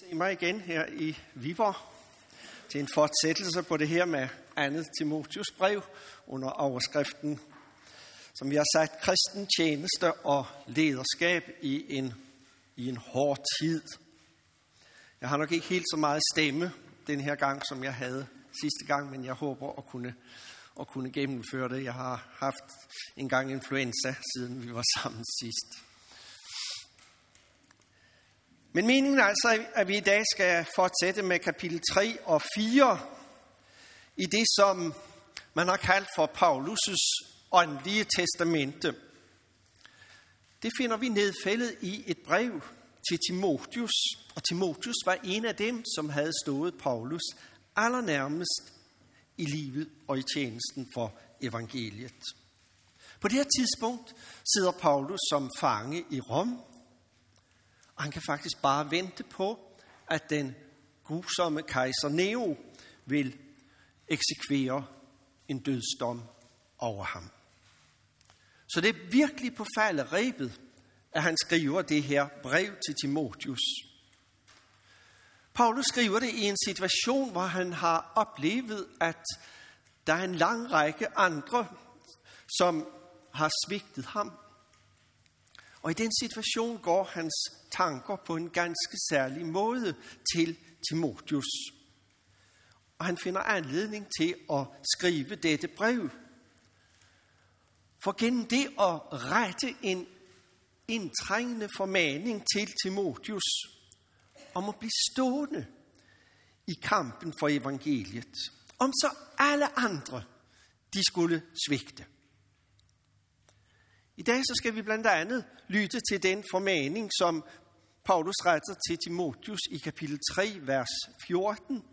se mig igen her i Viborg til en fortsættelse på det her med andet Timotius brev under overskriften, som vi har sagt, kristen tjeneste og lederskab i en, i en hård tid. Jeg har nok ikke helt så meget stemme den her gang, som jeg havde sidste gang, men jeg håber at kunne, at kunne gennemføre det. Jeg har haft en gang influenza, siden vi var sammen sidst. Men meningen er altså, at vi i dag skal fortsætte med kapitel 3 og 4 i det, som man har kaldt for Paulus' åndelige testamente. Det finder vi nedfældet i et brev til Timotius, og Timotius var en af dem, som havde stået Paulus allernærmest i livet og i tjenesten for evangeliet. På det her tidspunkt sidder Paulus som fange i Rom, og han kan faktisk bare vente på, at den grusomme kejser Neo vil eksekvere en dødsdom over ham. Så det er virkelig på rebet, at han skriver det her brev til Timotius. Paulus skriver det i en situation, hvor han har oplevet, at der er en lang række andre, som har svigtet ham. Og i den situation går hans tanker på en ganske særlig måde til Timotius. Og han finder anledning til at skrive dette brev. For gennem det at rette en indtrængende formaning til Timotius om at blive stående i kampen for evangeliet, om så alle andre de skulle svigte. I dag så skal vi blandt andet lytte til den formaning, som Paulus retter til Timotius i kapitel 3, vers 14,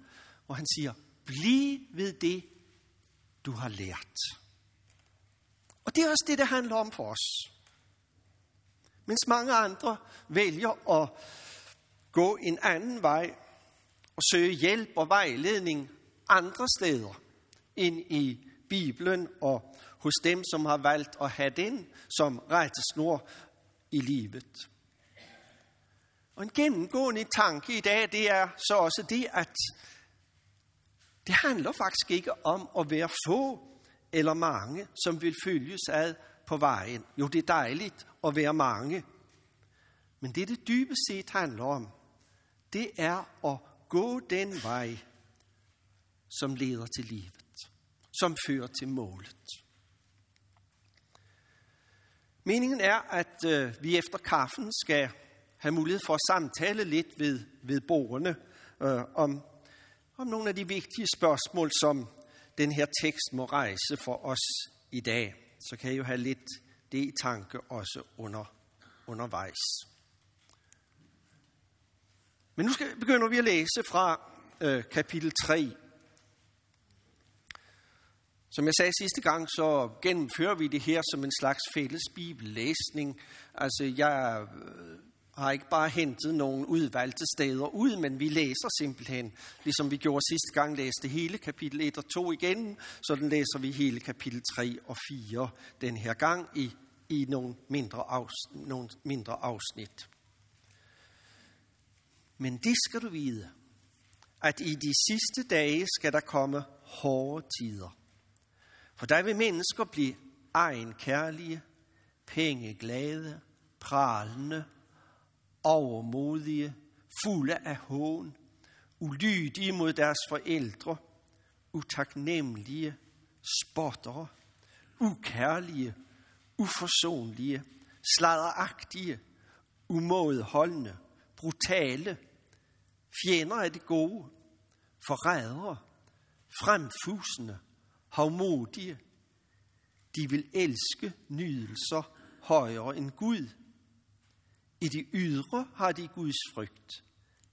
hvor han siger, bliv ved det, du har lært. Og det er også det, det handler om for os. Mens mange andre vælger at gå en anden vej og søge hjælp og vejledning andre steder end i Bibelen og hos dem, som har valgt at have den som rettesnor i livet. Og en gennemgående tanke i dag, det er så også det, at det handler faktisk ikke om at være få eller mange, som vil følges ad på vejen. Jo, det er dejligt at være mange. Men det, det dybest set handler om, det er at gå den vej, som leder til livet, som fører til målet. Meningen er, at øh, vi efter kaffen skal have mulighed for at samtale lidt ved, ved borgerne øh, om, om nogle af de vigtige spørgsmål, som den her tekst må rejse for os i dag. Så kan I jo have lidt det i tanke også under, undervejs. Men nu skal, begynder vi at læse fra øh, kapitel 3 som jeg sagde sidste gang, så gennemfører vi det her som en slags fælles bibellæsning. Altså, jeg øh, har ikke bare hentet nogle udvalgte steder ud, men vi læser simpelthen, ligesom vi gjorde sidste gang, læste hele kapitel 1 og 2 igen, så den læser vi hele kapitel 3 og 4 den her gang i, i nogle, mindre afsnit, nogle mindre afsnit. Men det skal du vide, at i de sidste dage skal der komme hårde tider. For der vil mennesker blive egenkærlige, pengeglade, pralende, overmodige, fulde af hån, ulydige mod deres forældre, utaknemmelige, spottere, ukærlige, uforsonlige, sladderagtige, umådeholdende, brutale, fjender af det gode, forrædere, fremfusende, havmodige. De vil elske nydelser højere end Gud. I det ydre har de Guds frygt,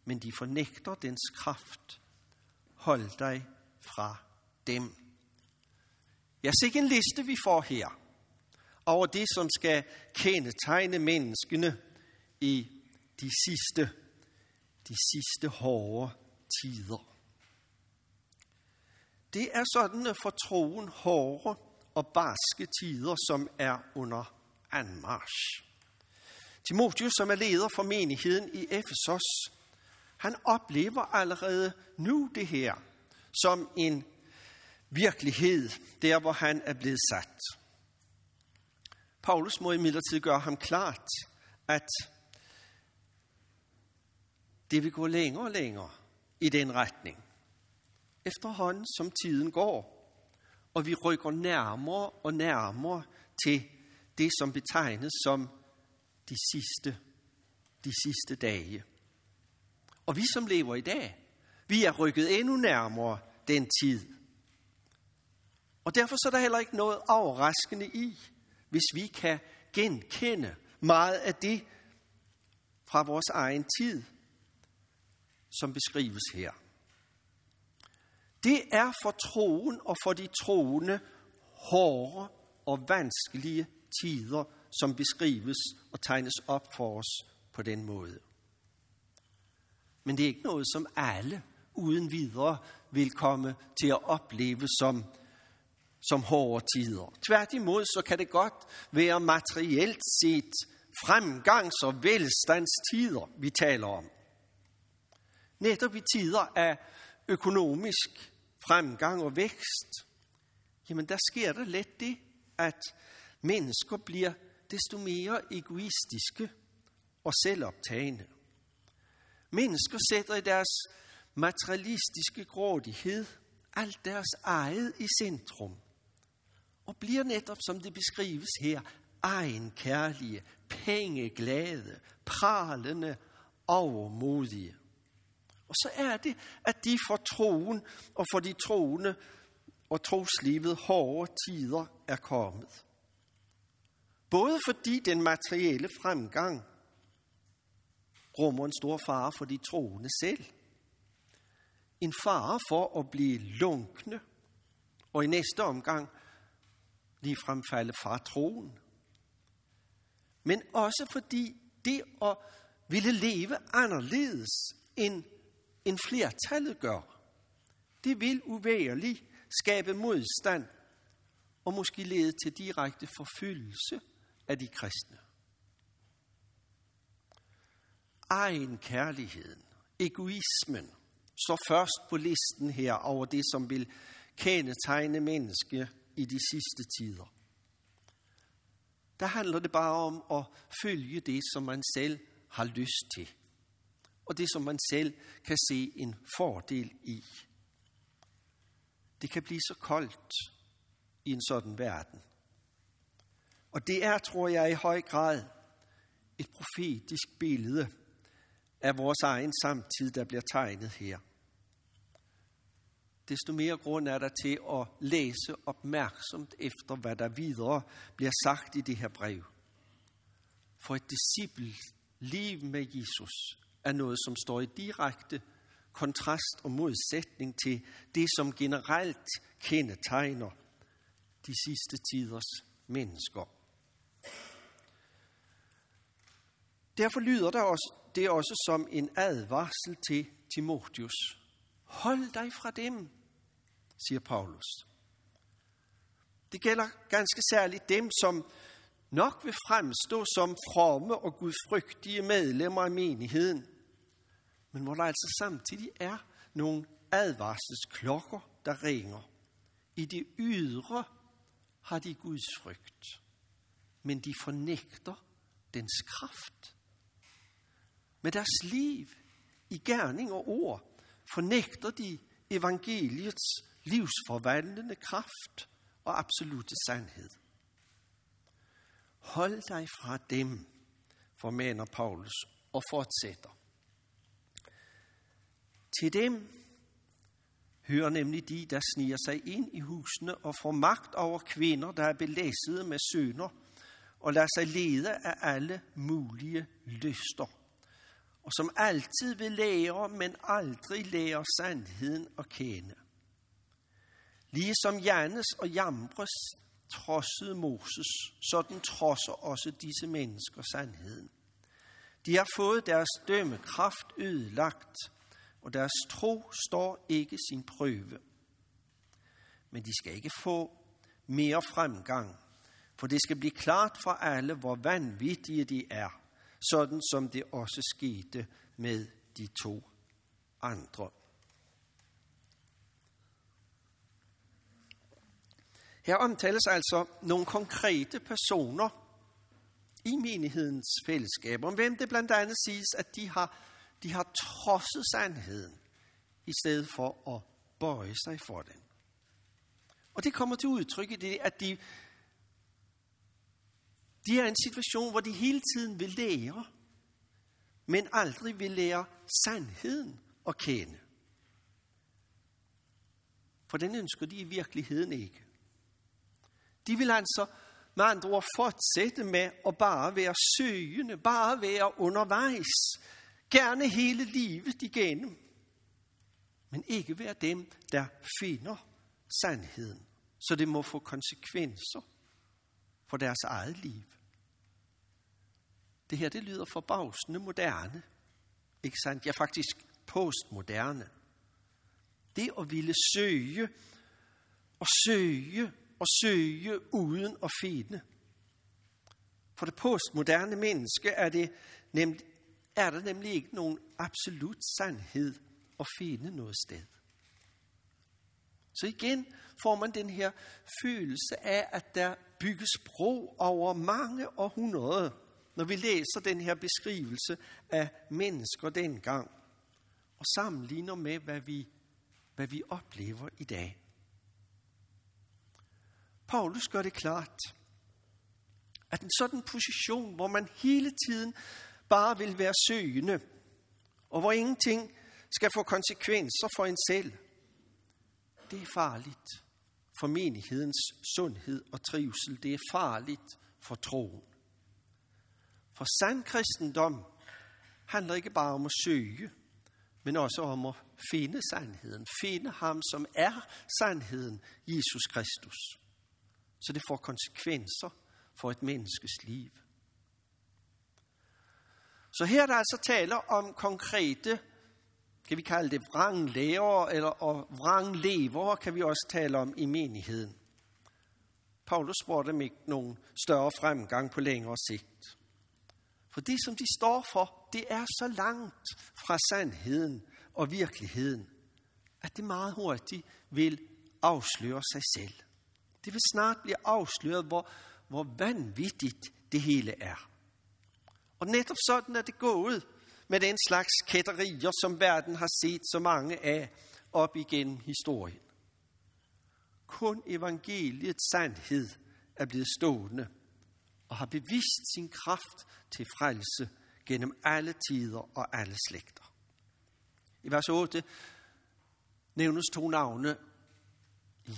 men de fornægter dens kraft. Hold dig fra dem. Jeg ser en liste, vi får her, over det, som skal kendetegne menneskene i de sidste, de sidste hårde tider. Det er sådan for troen hårde og barske tider, som er under anmarsch. Timotius, som er leder for menigheden i Efesos, Han oplever allerede nu det her som en virkelighed, der hvor han er blevet sat. Paulus må imidlertid gøre ham klart, at det vil gå længere og længere i den retning. Efterhånden som tiden går, og vi rykker nærmere og nærmere til det, som betegnes som de sidste, de sidste dage. Og vi, som lever i dag, vi er rykket endnu nærmere den tid. Og derfor så er der heller ikke noget overraskende i, hvis vi kan genkende meget af det fra vores egen tid, som beskrives her. Det er for troen og for de troende hårde og vanskelige tider, som beskrives og tegnes op for os på den måde. Men det er ikke noget, som alle uden videre vil komme til at opleve som, som hårde tider. Tværtimod så kan det godt være materielt set fremgangs- og velstandstider, vi taler om. Netop i tider af økonomisk fremgang og vækst, jamen der sker der let det, at mennesker bliver desto mere egoistiske og selvoptagende. Mennesker sætter i deres materialistiske grådighed alt deres eget i centrum og bliver netop, som det beskrives her, egenkærlige, pengeglade, pralende, overmodige. Og så er det, at de for troen og for de troende og troslivet hårde tider er kommet. Både fordi den materielle fremgang rummer en stor fare for de troende selv. En fare for at blive lunkne, og i næste omgang ligefrem falde fra troen. Men også fordi det at ville leve anderledes end, end flertallet gør, det vil uværligt skabe modstand og måske lede til direkte forfølgelse af de kristne. Egen kærligheden, egoismen, så først på listen her over det, som vil kendetegne menneske i de sidste tider. Der handler det bare om at følge det, som man selv har lyst til. Og det, som man selv kan se en fordel i. Det kan blive så koldt i en sådan verden. Og det er, tror jeg, i høj grad et profetisk billede af vores egen samtid, der bliver tegnet her. Desto mere grund er der til at læse opmærksomt efter, hvad der videre bliver sagt i det her brev. For et disciple liv med Jesus er noget, som står i direkte kontrast og modsætning til det, som generelt kendetegner de sidste tiders mennesker. Derfor lyder der også, det også som en advarsel til Timotius. Hold dig fra dem, siger Paulus. Det gælder ganske særligt dem, som nok vil fremstå som fromme og gudfrygtige medlemmer af menigheden, men hvor der altså samtidig er nogle advarselsklokker, der ringer. I det ydre har de Guds frygt, men de fornægter dens kraft. Med deres liv i gerning og ord fornægter de evangeliets livsforvandlende kraft og absolute sandhed. Hold dig fra dem, formaner Paulus og fortsætter. Til dem hører nemlig de, der sniger sig ind i husene og får magt over kvinder, der er belæsede med sønder, og lader sig lede af alle mulige lyster, og som altid vil lære, men aldrig lærer sandheden at kende. Ligesom Jannes og Jambres trodsede Moses, sådan trodser også disse mennesker sandheden. De har fået deres dømmekraft ødelagt, og deres tro står ikke sin prøve. Men de skal ikke få mere fremgang, for det skal blive klart for alle, hvor vanvittige de er, sådan som det også skete med de to andre. Her omtales altså nogle konkrete personer i menighedens fællesskab, om hvem det blandt andet siges, at de har, de har trodset sandheden, i stedet for at bøje sig for den. Og det kommer til udtryk i det, at de, de er i en situation, hvor de hele tiden vil lære, men aldrig vil lære sandheden at kende. For den ønsker de i virkeligheden ikke. De vil altså med andre ord fortsætte med at bare være søgende, bare være undervejs, gerne hele livet igennem, men ikke være dem, der finder sandheden, så det må få konsekvenser for deres eget liv. Det her, det lyder forbavsende moderne, ikke sandt? Ja, faktisk postmoderne. Det at ville søge og søge og søge uden at finde. For det postmoderne menneske er, det nemlig, er der nemlig ikke nogen absolut sandhed at finde noget sted. Så igen får man den her følelse af, at der bygges bro over mange århundreder, når vi læser den her beskrivelse af mennesker dengang, og sammenligner med, hvad vi, hvad vi oplever i dag. Paulus gør det klart, at en sådan position, hvor man hele tiden bare vil være søgende, og hvor ingenting skal få konsekvenser for en selv, det er farligt for menighedens sundhed og trivsel. Det er farligt for troen. For sand kristendom handler ikke bare om at søge, men også om at finde sandheden. Finde ham, som er sandheden, Jesus Kristus så det får konsekvenser for et menneskes liv. Så her er der altså taler om konkrete, kan vi kalde det vranglærer, eller og vranglever, kan vi også tale om i menigheden. Paulus spurgte dem ikke nogen større fremgang på længere sigt. For det, som de står for, det er så langt fra sandheden og virkeligheden, at det meget hurtigt vil afsløre sig selv. Det vil snart blive afsløret, hvor, hvor vanvittigt det hele er. Og netop sådan er det gået med den slags kætterier, som verden har set så mange af op igennem historien. Kun evangeliets sandhed er blevet stående og har bevist sin kraft til frelse gennem alle tider og alle slægter. I vers 8 nævnes to navne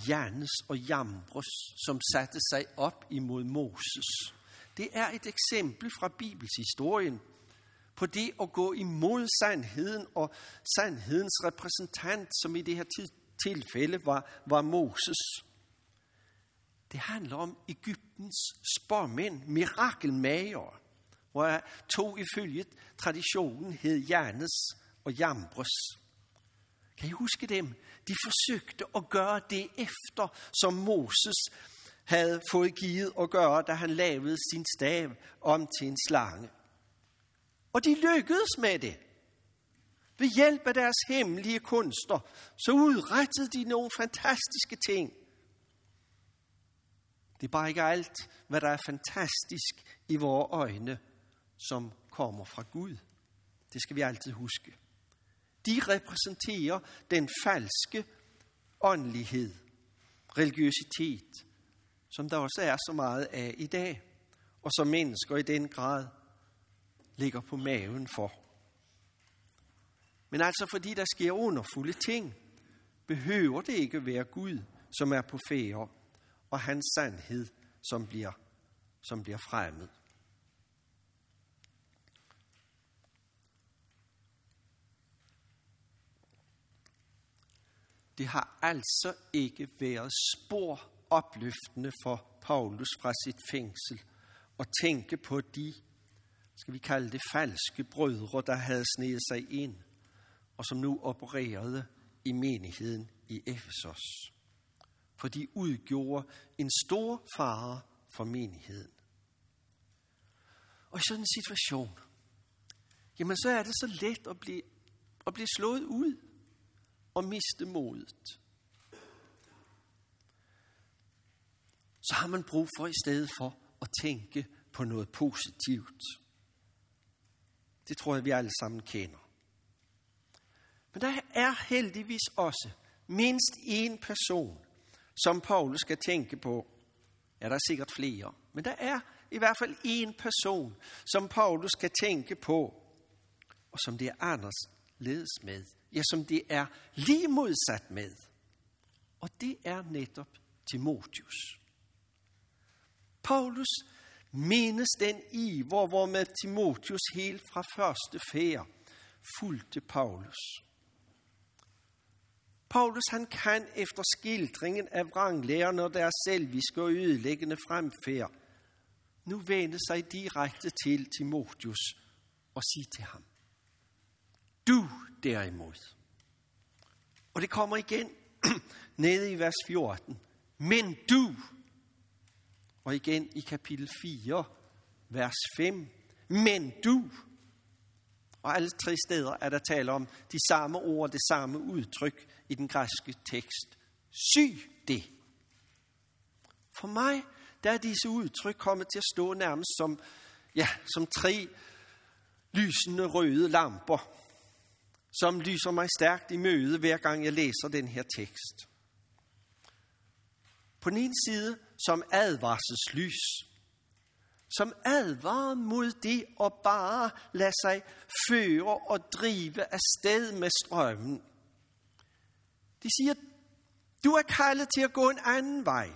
jernes og Jambros, som satte sig op imod Moses. Det er et eksempel fra Bibels historien på det at gå imod sandheden og sandhedens repræsentant, som i det her tilfælde var, var Moses. Det handler om Ægyptens spormænd, mirakelmager, hvor to ifølge traditionen hed Jernes og Jambres. Kan I huske dem? De forsøgte at gøre det efter, som Moses havde fået givet at gøre, da han lavede sin stav om til en slange. Og de lykkedes med det. Ved hjælp af deres hemmelige kunster, så udrettede de nogle fantastiske ting. Det er bare ikke alt, hvad der er fantastisk i vores øjne, som kommer fra Gud. Det skal vi altid huske. De repræsenterer den falske åndelighed, religiøsitet, som der også er så meget af i dag, og som mennesker i den grad ligger på maven for. Men altså fordi der sker underfulde ting, behøver det ikke være Gud, som er på færre, og hans sandhed, som bliver, som bliver fremmed. Det har altså ikke været spor opløftende for Paulus fra sit fængsel at tænke på de, skal vi kalde det falske brødre, der havde sneget sig ind, og som nu opererede i menigheden i Efesos. For de udgjorde en stor fare for menigheden. Og i sådan en situation, jamen så er det så let at blive at blive slået ud og miste modet. Så har man brug for i stedet for at tænke på noget positivt. Det tror jeg, vi alle sammen kender. Men der er heldigvis også mindst én person, som Paulus skal tænke på. Ja, der er sikkert flere. Men der er i hvert fald én person, som Paulus skal tænke på, og som det er anderledes med. Ja, som det er lige modsat med. Og det er netop Timotius. Paulus menes den i, hvor, hvor med Timotius helt fra første færd fulgte Paulus. Paulus han kan efter skildringen af vranglærerne og deres selviske og ødelæggende fremfærd nu vende sig direkte til Timotius og sige til ham, du derimod. Og det kommer igen nede i vers 14. Men du, og igen i kapitel 4, vers 5. Men du, og alle tre steder er der tale om de samme ord, det samme udtryk i den græske tekst. Syg det. For mig, der er disse udtryk kommet til at stå nærmest som, ja, som tre lysende røde lamper, som lyser mig stærkt i møde, hver gang jeg læser den her tekst. På den ene side som advarselslys, som advarer mod det at bare lade sig føre og drive afsted med strømmen. De siger, du er kaldet til at gå en anden vej,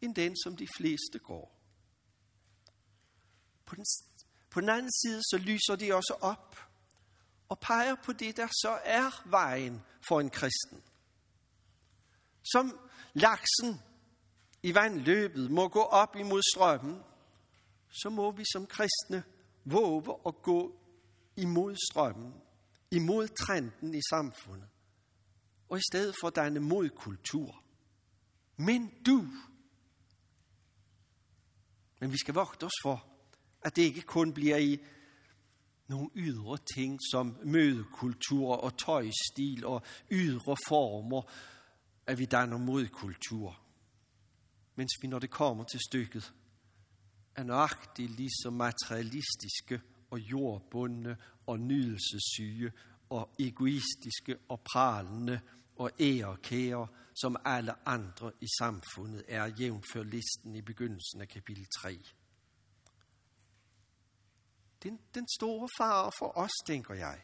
end den, som de fleste går. På den, på den anden side, så lyser de også op og peger på det, der så er vejen for en kristen. Som laksen i vandløbet må gå op imod strømmen, så må vi som kristne våge at gå imod strømmen, imod trenden i samfundet, og i stedet for danne modkultur. Men du, men vi skal vogte os for, at det ikke kun bliver i nogle ydre ting som mødekultur og tøjstil og ydre former, at vi danner modkultur mens vi, når det kommer til stykket, er nøjagtigt lige så materialistiske og jordbundne og nydelsessyge og egoistiske og pralende og ærekære, som alle andre i samfundet er jævnfør listen i begyndelsen af kapitel 3. Den, den store fare for os, tænker jeg,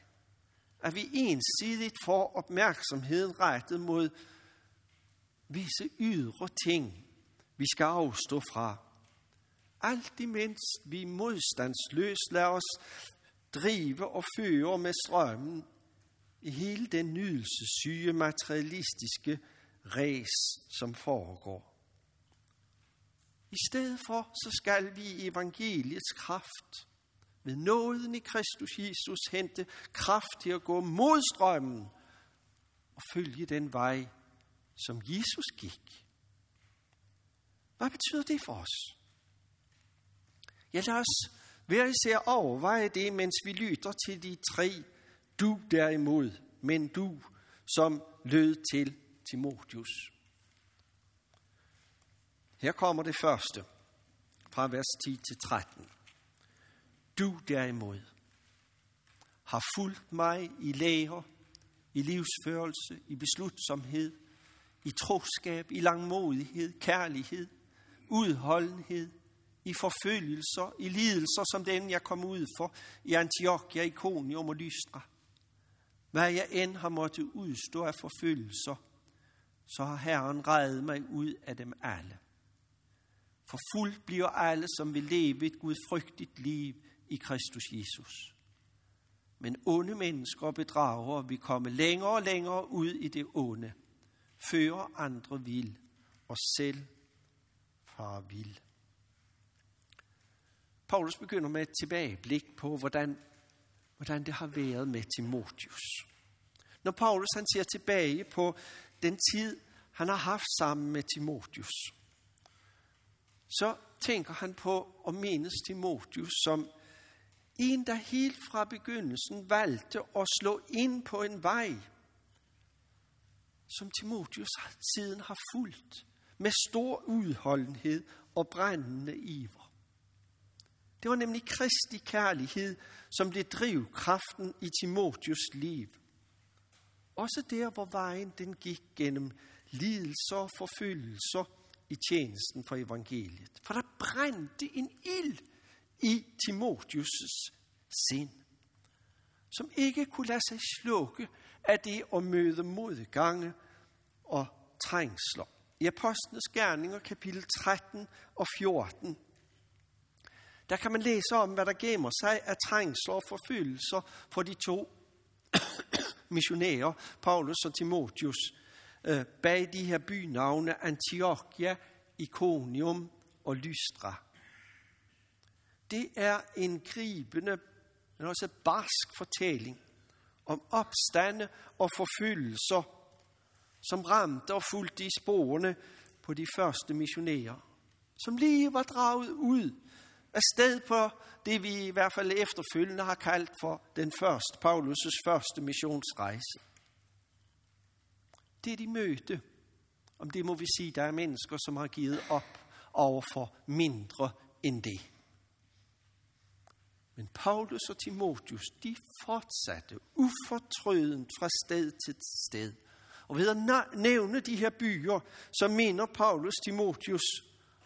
at vi ensidigt får opmærksomheden rettet mod visse ydre ting vi skal afstå fra. Alt imens vi modstandsløst lader os drive og føre med strømmen i hele den nydelsessyge materialistiske ræs, som foregår. I stedet for, så skal vi i evangeliets kraft, ved nåden i Kristus Jesus, hente kraft til at gå mod strømmen og følge den vej, som Jesus gik. Hvad betyder det for os? Ja, lad os hver især overveje det, mens vi lytter til de tre du derimod, men du, som lød til Timotius. Her kommer det første, fra vers 10 til 13. Du derimod har fulgt mig i læger, i livsførelse, i beslutsomhed, i troskab, i langmodighed, kærlighed, udholdenhed, i forfølgelser, i lidelser som den, jeg kom ud for i Antiochia, Iconium og Lystra. Hvad jeg end har måttet udstå af forfølgelser, så har Herren reddet mig ud af dem alle. For fuldt bliver alle, som vil leve et gudfrygtigt liv i Kristus Jesus. Men onde mennesker og bedragere vil komme længere og længere ud i det onde, fører andre vil og selv far vil. Paulus begynder med et tilbageblik på, hvordan, hvordan det har været med Timotius. Når Paulus han ser tilbage på den tid, han har haft sammen med Timotius, så tænker han på og menes Timotius som en, der helt fra begyndelsen valgte at slå ind på en vej, som Timotius siden har fulgt med stor udholdenhed og brændende iver. Det var nemlig Kristi kærlighed, som blev drivkraften i Timotius liv. Også der, hvor vejen den gik gennem lidelser og forfølgelser i tjenesten for evangeliet. For der brændte en ild i Timotius' sind, som ikke kunne lade sig slukke af det at møde modgange og trængsler. I Apostlenes Gerninger, kapitel 13 og 14, der kan man læse om, hvad der gemmer sig af trængsler og forfølgelser for de to missionærer, Paulus og Timotius, øh, bag de her bynavne Antiochia, Iconium og Lystra. Det er en gribende, men også barsk fortælling om opstande og forfølgelser, som ramte og fulgte i sporene på de første missionærer, som lige var draget ud af sted på det, vi i hvert fald efterfølgende har kaldt for den første, Paulus' første missionsrejse. Det de mødte, om det må vi sige, der er mennesker, som har givet op over for mindre end det. Men Paulus og Timotius, de fortsatte ufortrødent fra sted til sted. Og ved at nævne de her byer, så minder Paulus Timotius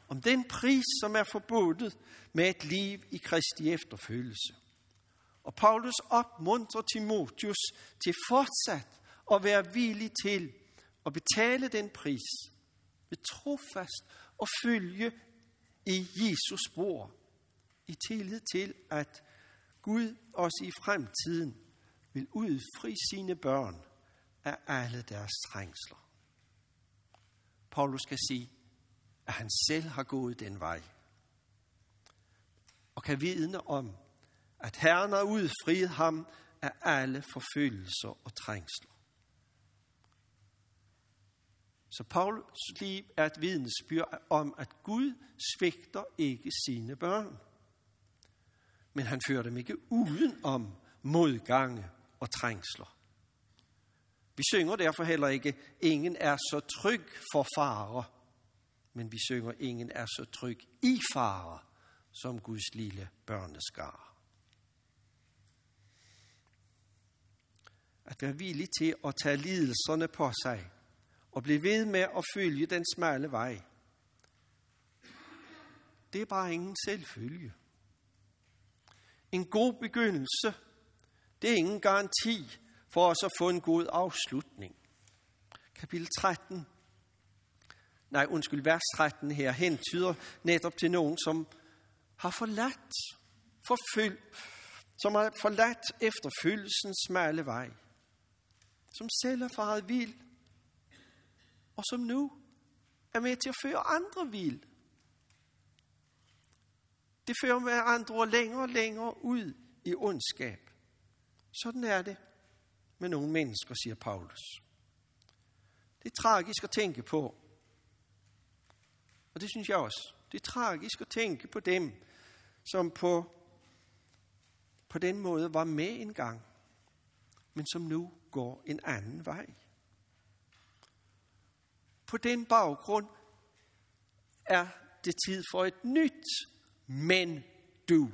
om den pris, som er forbundet med et liv i Kristi efterfølgelse. Og Paulus opmuntrer Timotius til fortsat at være villig til at betale den pris ved trofast og følge i Jesus spor, tillid til, at Gud også i fremtiden vil udfri sine børn af alle deres trængsler. Paulus kan sige, at han selv har gået den vej. Og kan vidne om, at Herren har udfriet ham af alle forfølgelser og trængsler. Så Paulus liv er et vidnesbyrd om, at Gud svigter ikke sine børn. Men han fører dem ikke uden om modgange og trængsler. Vi synger derfor heller ikke, ingen er så tryg for farer, men vi synger, ingen er så tryg i farer, som Guds lille børneskar. At være villig til at tage lidelserne på sig, og blive ved med at følge den smalle vej, det er bare ingen selvfølge. En god begyndelse, det er ingen garanti for os at få en god afslutning. Kapitel 13, nej undskyld, vers 13 her hentyder netop til nogen, som har forladt, forføl, som har forladt efterfølgelsens smalle vej, som selv er faret vild, og som nu er med til at føre andre vild. Det fører med andre længere og længere ud i ondskab. Sådan er det med nogle mennesker, siger Paulus. Det er tragisk at tænke på. Og det synes jeg også. Det er tragisk at tænke på dem, som på, på den måde var med engang, men som nu går en anden vej. På den baggrund er det tid for et nyt men du,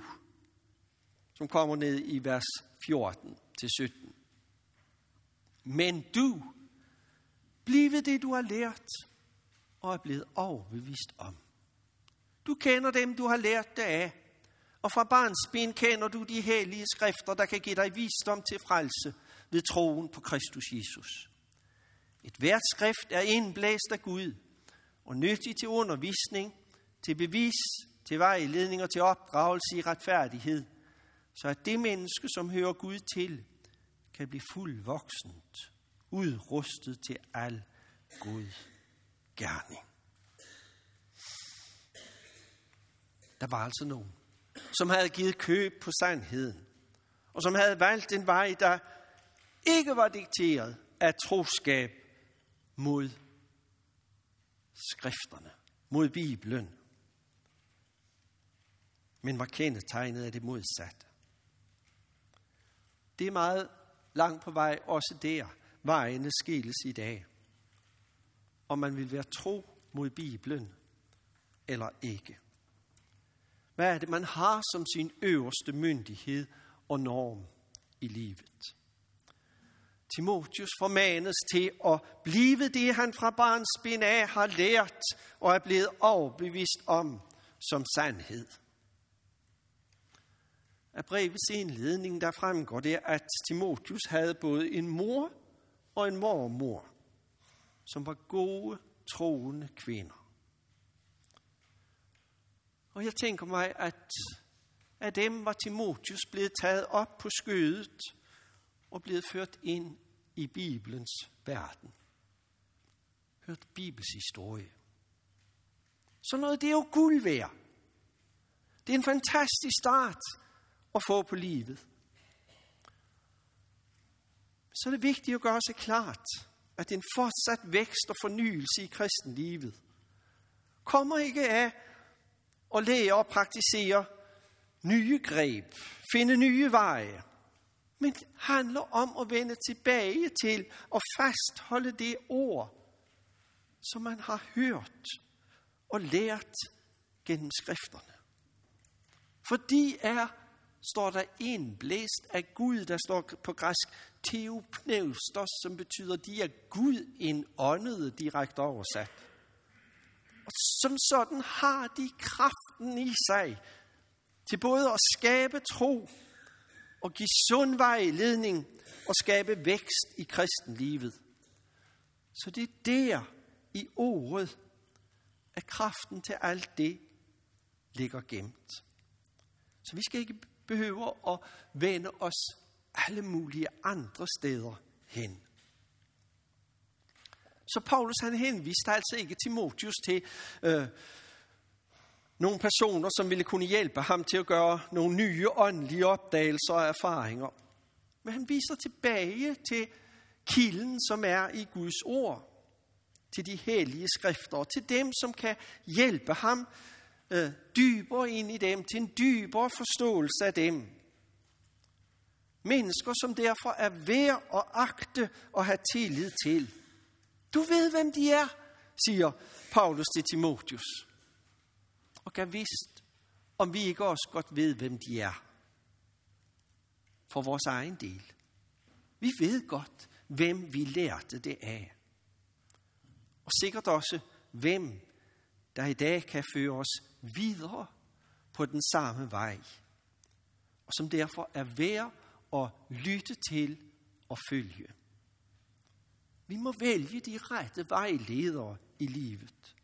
som kommer ned i vers 14 til 17. Men du, bliv det, du har lært og er blevet overbevist om. Du kender dem, du har lært det af, og fra barnsben kender du de hellige skrifter, der kan give dig visdom til frelse ved troen på Kristus Jesus. Et hvert skrift er indblæst af Gud og nyttig til undervisning, til bevis, til vejledning og til opdragelse i retfærdighed, så at det menneske, som hører Gud til, kan blive fuldvoksent, udrustet til al god gerning. Der var altså nogen, som havde givet køb på sandheden, og som havde valgt en vej, der ikke var dikteret af troskab mod skrifterne, mod Bibelen, men var kendetegnet af det modsatte. Det er meget langt på vej, også der. Vejene skilles i dag. Om man vil være tro mod Bibelen eller ikke. Hvad er det, man har som sin øverste myndighed og norm i livet? Timotius formanes til at blive det, han fra barns ben af har lært og er blevet overbevist om som sandhed. Af brevets indledning der fremgår det, at Timotius havde både en mor og en mormor, som var gode, troende kvinder. Og jeg tænker mig, at af dem var Timotius blevet taget op på skødet og blevet ført ind i Bibelens verden. Hørt Bibels historie. Så noget, det er jo guld værd. Det er en fantastisk start at få på livet. Så er det vigtigt at gøre sig klart, at en fortsat vækst og fornyelse i kristenlivet kommer ikke af at lære og praktisere nye greb, finde nye veje, men handler om at vende tilbage til og fastholde det ord, som man har hørt og lært gennem skrifterne. Fordi er, står der indblæst af Gud, der står på græsk teopneustos, som betyder, de er Gud indåndede direkte oversat. Og som sådan har de kraften i sig til både at skabe tro og give sund vejledning og skabe vækst i kristenlivet. Så det er der i ordet, at kraften til alt det ligger gemt. Så vi skal ikke behøver at vende os alle mulige andre steder hen. Så Paulus han henviste altså ikke Timotius til øh, nogle personer, som ville kunne hjælpe ham til at gøre nogle nye åndelige opdagelser og erfaringer. Men han viser tilbage til kilden, som er i Guds ord, til de hellige skrifter, og til dem, som kan hjælpe ham øh, dybere ind i dem, til en dybere forståelse af dem. Mennesker, som derfor er værd at agte og have tillid til. Du ved, hvem de er, siger Paulus til Timotius og kan vist, om vi ikke også godt ved, hvem de er. For vores egen del. Vi ved godt, hvem vi lærte det af. Og sikkert også, hvem der i dag kan føre os videre på den samme vej. Og som derfor er værd at lytte til og følge. Vi må vælge de rette vejledere i livet.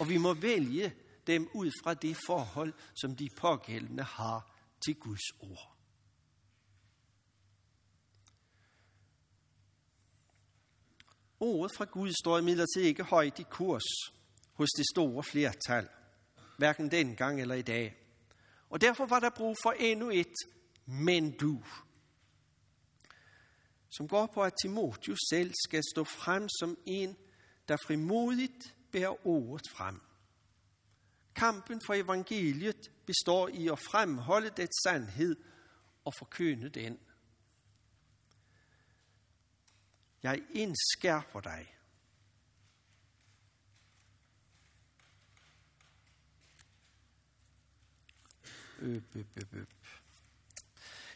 Og vi må vælge dem ud fra det forhold, som de pågældende har til Guds ord. Ordet fra Gud står imidlertid ikke højt i kurs hos det store flertal, hverken dengang eller i dag. Og derfor var der brug for endnu et men du, som går på, at Timotius selv skal stå frem som en, der frimodigt bærer ordet frem. Kampen for evangeliet består i at fremholde dets sandhed og forkynde den. Jeg indskærper dig. Øp, øp, øp.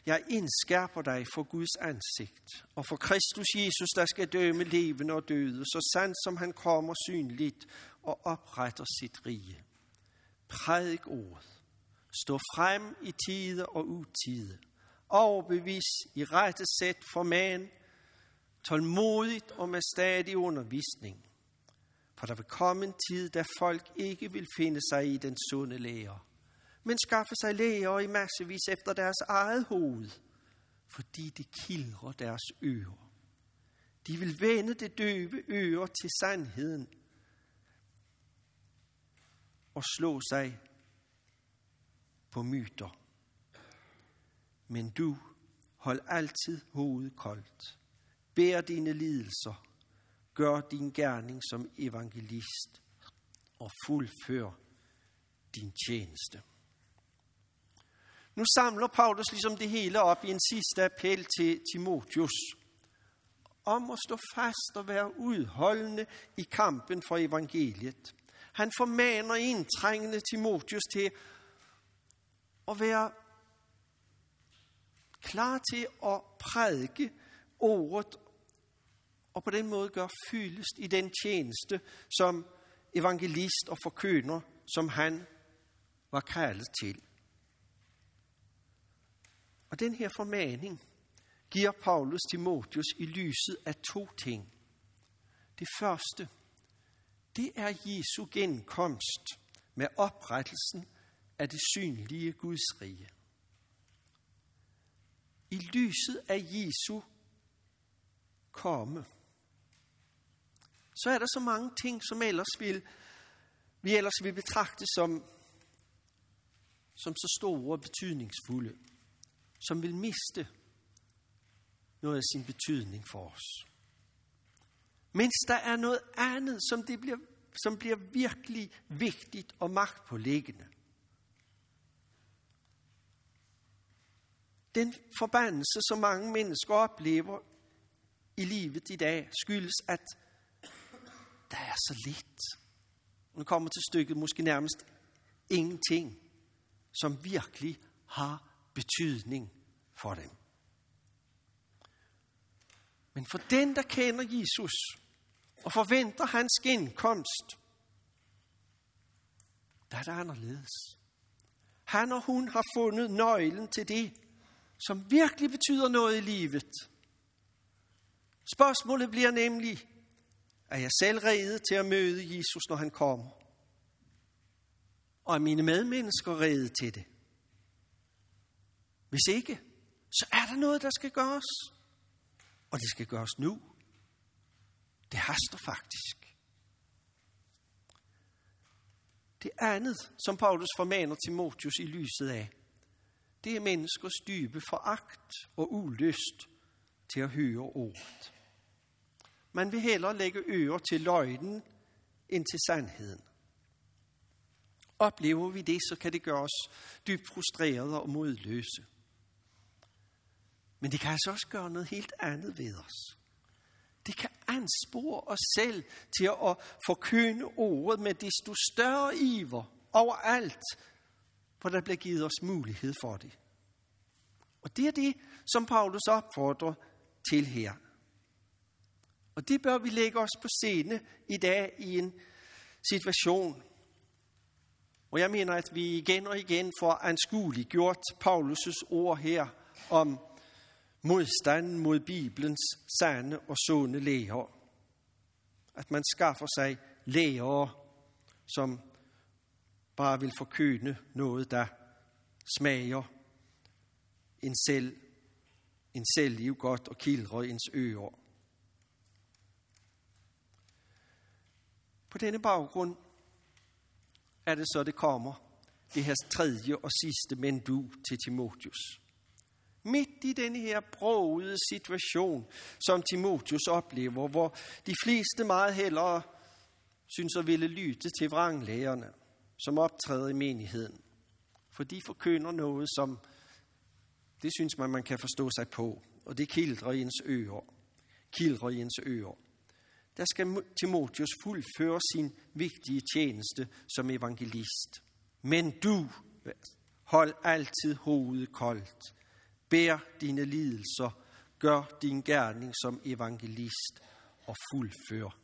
Jeg indskærper dig for Guds ansigt og for Kristus Jesus, der skal dømme levende og døde, så sandt som han kommer synligt og opretter sit rige. Prædik ordet. Stå frem i tide og utide. Overbevis i rette sæt for man. Tålmodigt og med stadig undervisning. For der vil komme en tid, da folk ikke vil finde sig i den sunde lære, men skaffe sig læger i massevis efter deres eget hoved, fordi det kildrer deres ører. De vil vende det døve øre til sandheden og slå sig på myter. Men du, hold altid hovedet koldt. Bær dine lidelser. Gør din gerning som evangelist og fuldfør din tjeneste. Nu samler Paulus ligesom det hele op i en sidste appel til Timotius om at stå fast og være udholdende i kampen for evangeliet. Han formaner indtrængende Timotius til at være klar til at prædike ordet og på den måde gøre fyldest i den tjeneste som evangelist og forkøner, som han var kaldet til. Og den her formaning giver Paulus Timotius i lyset af to ting. Det første, det er Jesu genkomst med oprettelsen af det synlige Guds rige. I lyset af Jesu komme, så er der så mange ting, som ellers vil, vi ellers vil betragte som, som så store og betydningsfulde, som vil miste noget af sin betydning for os. Mens der er noget andet, som, det bliver, som bliver virkelig vigtigt og magtpålæggende. Den forbandelse, som mange mennesker oplever i livet i dag, skyldes, at der er så lidt. Nu kommer til stykket måske nærmest ingenting, som virkelig har betydning for dem. Men for den, der kender Jesus og forventer hans genkomst, der er det anderledes. Han og hun har fundet nøglen til det, som virkelig betyder noget i livet. Spørgsmålet bliver nemlig, er jeg selv rede til at møde Jesus, når han kommer? Og er mine medmennesker rede til det? Hvis ikke, så er der noget, der skal gøres. Og det skal gøres nu. Det haster faktisk. Det andet, som Paulus formaner Timotius i lyset af, det er menneskers dybe foragt og ulyst til at høre ordet. Man vil hellere lægge ører til løgnen end til sandheden. Oplever vi det, så kan det gøre os dybt frustrerede og modløse. Men det kan altså også gøre noget helt andet ved os. Det kan anspore os selv til at forkynde ordet med desto større iver overalt, hvor der bliver givet os mulighed for det. Og det er det, som Paulus opfordrer til her. Og det bør vi lægge os på scene i dag i en situation, hvor jeg mener, at vi igen og igen får anskueliggjort Paulus' ord her om modstand mod Bibelens sande og sunde læger. At man skaffer sig læger, som bare vil forkyne noget, der smager en selv, en selvliv godt og kildrer ens ører. På denne baggrund er det så, det kommer, det her tredje og sidste men du til Timotius. Midt i denne her brogede situation, som Timotius oplever, hvor de fleste meget hellere synes at ville lytte til vranglægerne, som optræder i menigheden. For de forkynder noget, som det synes man, man kan forstå sig på, og det kildrer i ens ører. Kildrer i ens ører. Der skal Timotius fuldføre sin vigtige tjeneste som evangelist. Men du, hold altid hovedet koldt Bær dine lidelser, gør din gerning som evangelist og fuldfør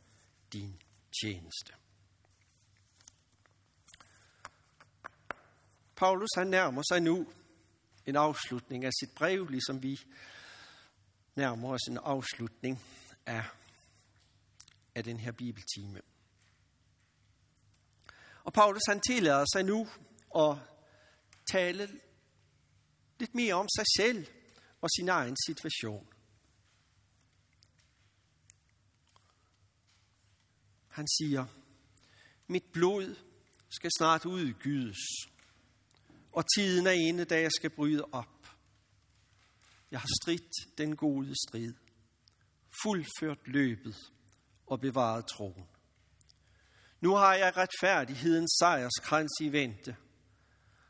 din tjeneste. Paulus han nærmer sig nu en afslutning af sit brev, ligesom vi nærmer os en afslutning af, af den her bibeltime. Og Paulus han tillader sig nu at tale lidt mere om sig selv og sin egen situation. Han siger, mit blod skal snart udgydes, og tiden er inde, da jeg skal bryde op. Jeg har stridt den gode strid, fuldført løbet og bevaret troen. Nu har jeg retfærdighedens sejrskrans i vente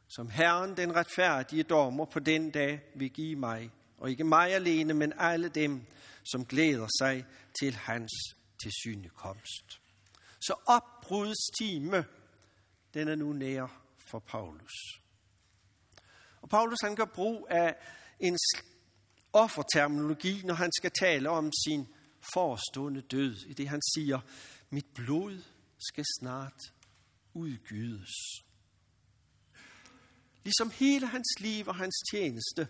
som Herren den retfærdige dommer på den dag vil give mig, og ikke mig alene, men alle dem, som glæder sig til hans tilsynekomst. Så opbrudets time, den er nu nær for Paulus. Og Paulus han gør brug af en offerterminologi, når han skal tale om sin forestående død, i det han siger, mit blod skal snart udgydes. Ligesom hele hans liv og hans tjeneste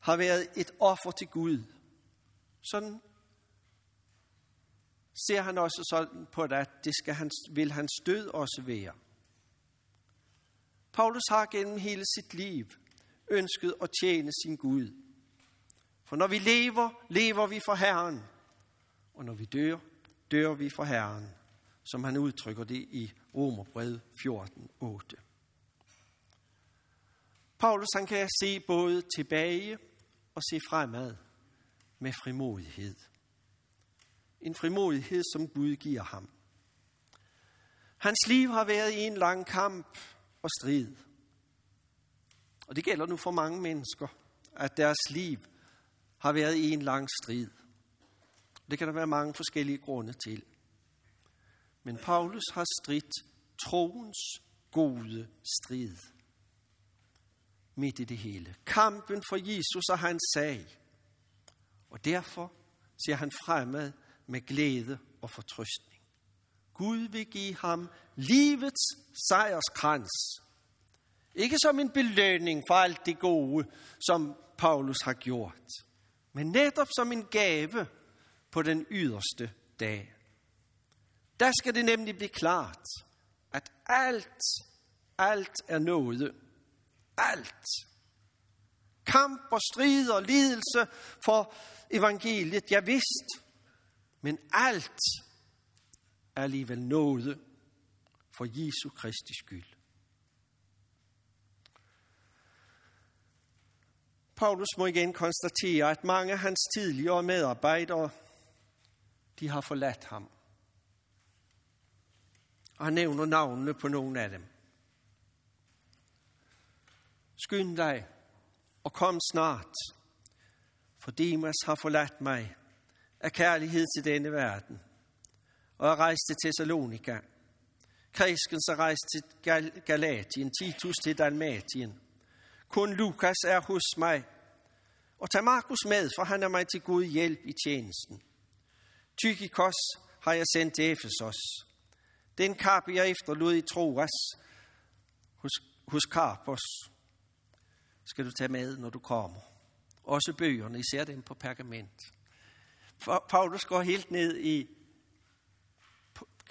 har været et offer til Gud. Sådan ser han også sådan på det, at det skal hans, vil hans død også være. Paulus har gennem hele sit liv ønsket at tjene sin Gud. For når vi lever, lever vi for Herren. Og når vi dør, dør vi for Herren, som han udtrykker det i Romerbrevet 14.8. Paulus han kan se både tilbage og se fremad med frimodighed. En frimodighed, som Gud giver ham. Hans liv har været i en lang kamp og strid. Og det gælder nu for mange mennesker, at deres liv har været i en lang strid. Det kan der være mange forskellige grunde til. Men Paulus har stridt troens gode strid midt i det hele. Kampen for Jesus er hans sag. Og derfor ser han fremad med glæde og fortrøstning. Gud vil give ham livets sejrskrans. Ikke som en belønning for alt det gode, som Paulus har gjort, men netop som en gave på den yderste dag. Der skal det nemlig blive klart, at alt, alt er noget. Alt. Kamp og strid og lidelse for evangeliet, ja vist. Men alt er alligevel noget for Jesu Kristi skyld. Paulus må igen konstatere, at mange af hans tidligere medarbejdere, de har forladt ham. Og han nævner navnene på nogle af dem. Skynd dig og kom snart, for Demas har forladt mig af kærlighed til denne verden, og er rejst til Thessalonika. Kreskens er rejst til Gal- Galatien, Titus til Dalmatien. Kun Lukas er hos mig. Og tag Markus med, for han er mig til god hjælp i tjenesten. Tykikos har jeg sendt til Efesos. Den kappe jeg efterlod i Troas hos, hos Karpos, skal du tage med, når du kommer. Også bøgerne, især dem på pergament. For Paulus går helt ned i,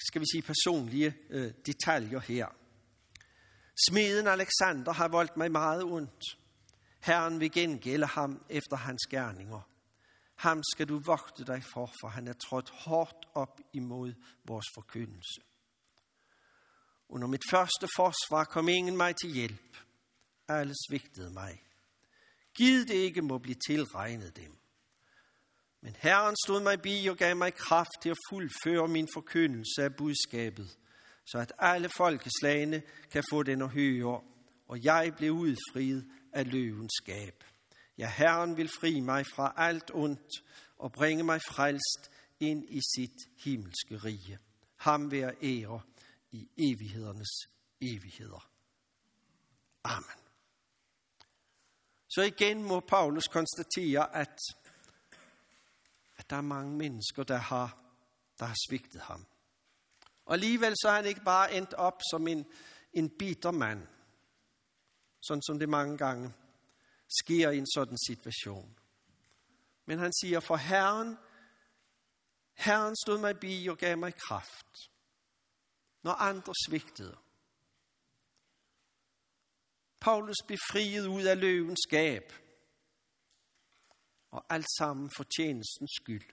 skal vi sige, personlige øh, detaljer her. Smeden Alexander har voldt mig meget ondt. Herren vil gengælde ham efter hans gerninger. Ham skal du vogte dig for, for han er trådt hårdt op imod vores forkyndelse. Under mit første forsvar kom ingen mig til hjælp. Alle svigtet mig. Giv det ikke må blive tilregnet dem. Men Herren stod mig bi og gav mig kraft til at fuldføre min forkyndelse af budskabet, så at alle folkeslagene kan få den at høre, og jeg blev udfriet af løvens skab. Ja, Herren vil fri mig fra alt ondt og bringe mig frelst ind i sit himmelske rige. Ham være ære i evighedernes evigheder. Amen. Så igen må Paulus konstatere, at, at der er mange mennesker, der har, der har svigtet ham. Og alligevel så er han ikke bare endt op som en, en bitter mand, sådan som det mange gange sker i en sådan situation. Men han siger, for Herren, Herren stod mig bi og gav mig kraft, når andre svigtede. Paulus befriet ud af løvens skab, og alt sammen for tjenestens skyld.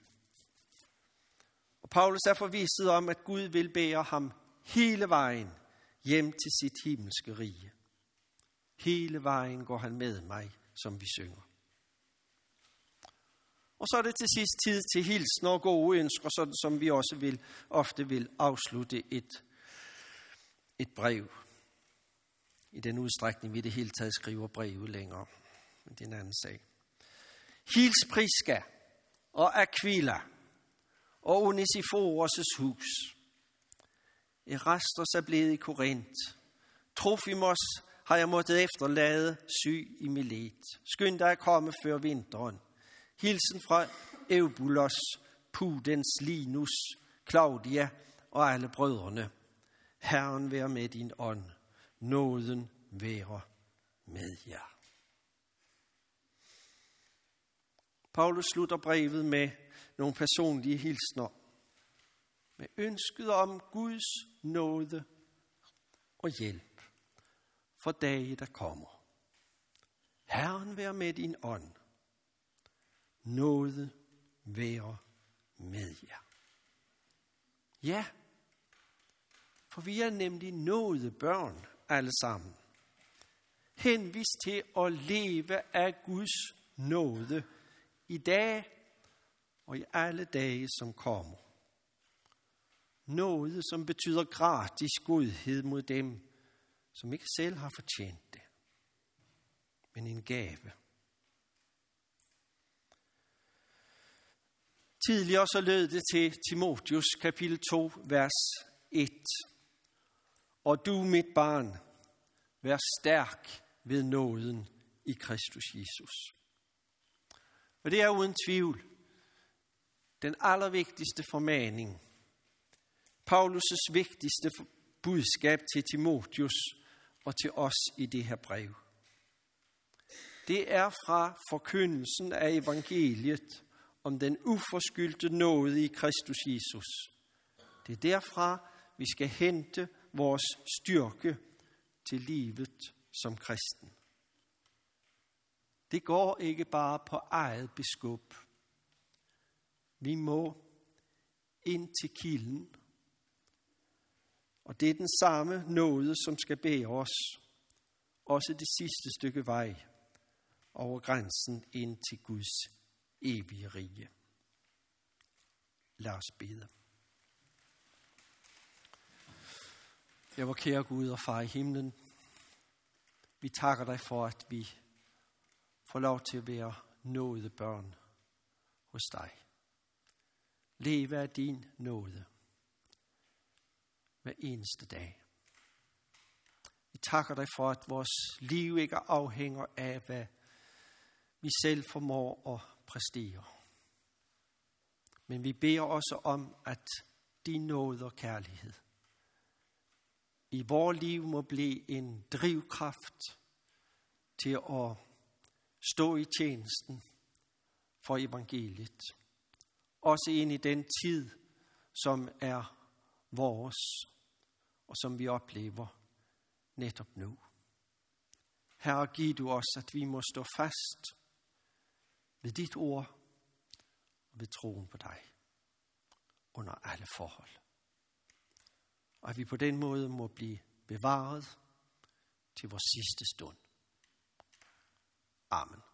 Og Paulus er forvisset om, at Gud vil bære ham hele vejen hjem til sit himmelske rige. Hele vejen går han med mig, som vi synger. Og så er det til sidst tid til hilsen og gode ønsker, sådan som vi også vil, ofte vil afslutte et, et brev. I den udstrækning, vi det hele taget skriver breve længere. Men det er en anden sag. Hils Priska og Aquila og Onesiforos' hus. Erastos er blevet i Korinth. Trofimos har jeg måttet efterlade syg i Milet. Skynd dig at komme før vinteren. Hilsen fra Eubulos, Pudens, Linus, Claudia og alle brødrene. Herren være med din ånd. Nåden være med jer. Paulus slutter brevet med nogle personlige hilsner. Med ønsket om Guds nåde og hjælp for dage, der kommer. Herren vær med din ånd. Nåde være med jer. Ja, for vi er nemlig nåde børn alle sammen. Henvis til at leve af Guds nåde i dag og i alle dage, som kommer. Noget, som betyder gratis godhed mod dem, som ikke selv har fortjent det, men en gave. Tidligere så lød det til Timotius kapitel 2, vers 1. Og du, mit barn, vær stærk ved nåden i Kristus Jesus. Og det er uden tvivl den allervigtigste formaning, Paulus' vigtigste budskab til Timotius og til os i det her brev. Det er fra forkyndelsen af evangeliet om den uforskyldte nåde i Kristus Jesus. Det er derfra, vi skal hente vores styrke til livet som kristen. Det går ikke bare på eget beskub. Vi må ind til kilden. Og det er den samme nåde, som skal bære os, også det sidste stykke vej over grænsen ind til Guds evige rige. Lad os bede. Ja, var kære Gud og far i himlen. Vi takker dig for, at vi får lov til at være nåde børn hos dig. Leve af din nåde hver eneste dag. Vi takker dig for, at vores liv ikke afhænger af, hvad vi selv formår at præstere. Men vi beder også om, at din nåde og kærlighed i vores liv må blive en drivkraft til at stå i tjenesten for evangeliet. Også ind i den tid, som er vores, og som vi oplever netop nu. Herre, giv du os, at vi må stå fast ved dit ord og ved troen på dig under alle forhold. Og at vi på den måde må blive bevaret til vores sidste stund. Amen.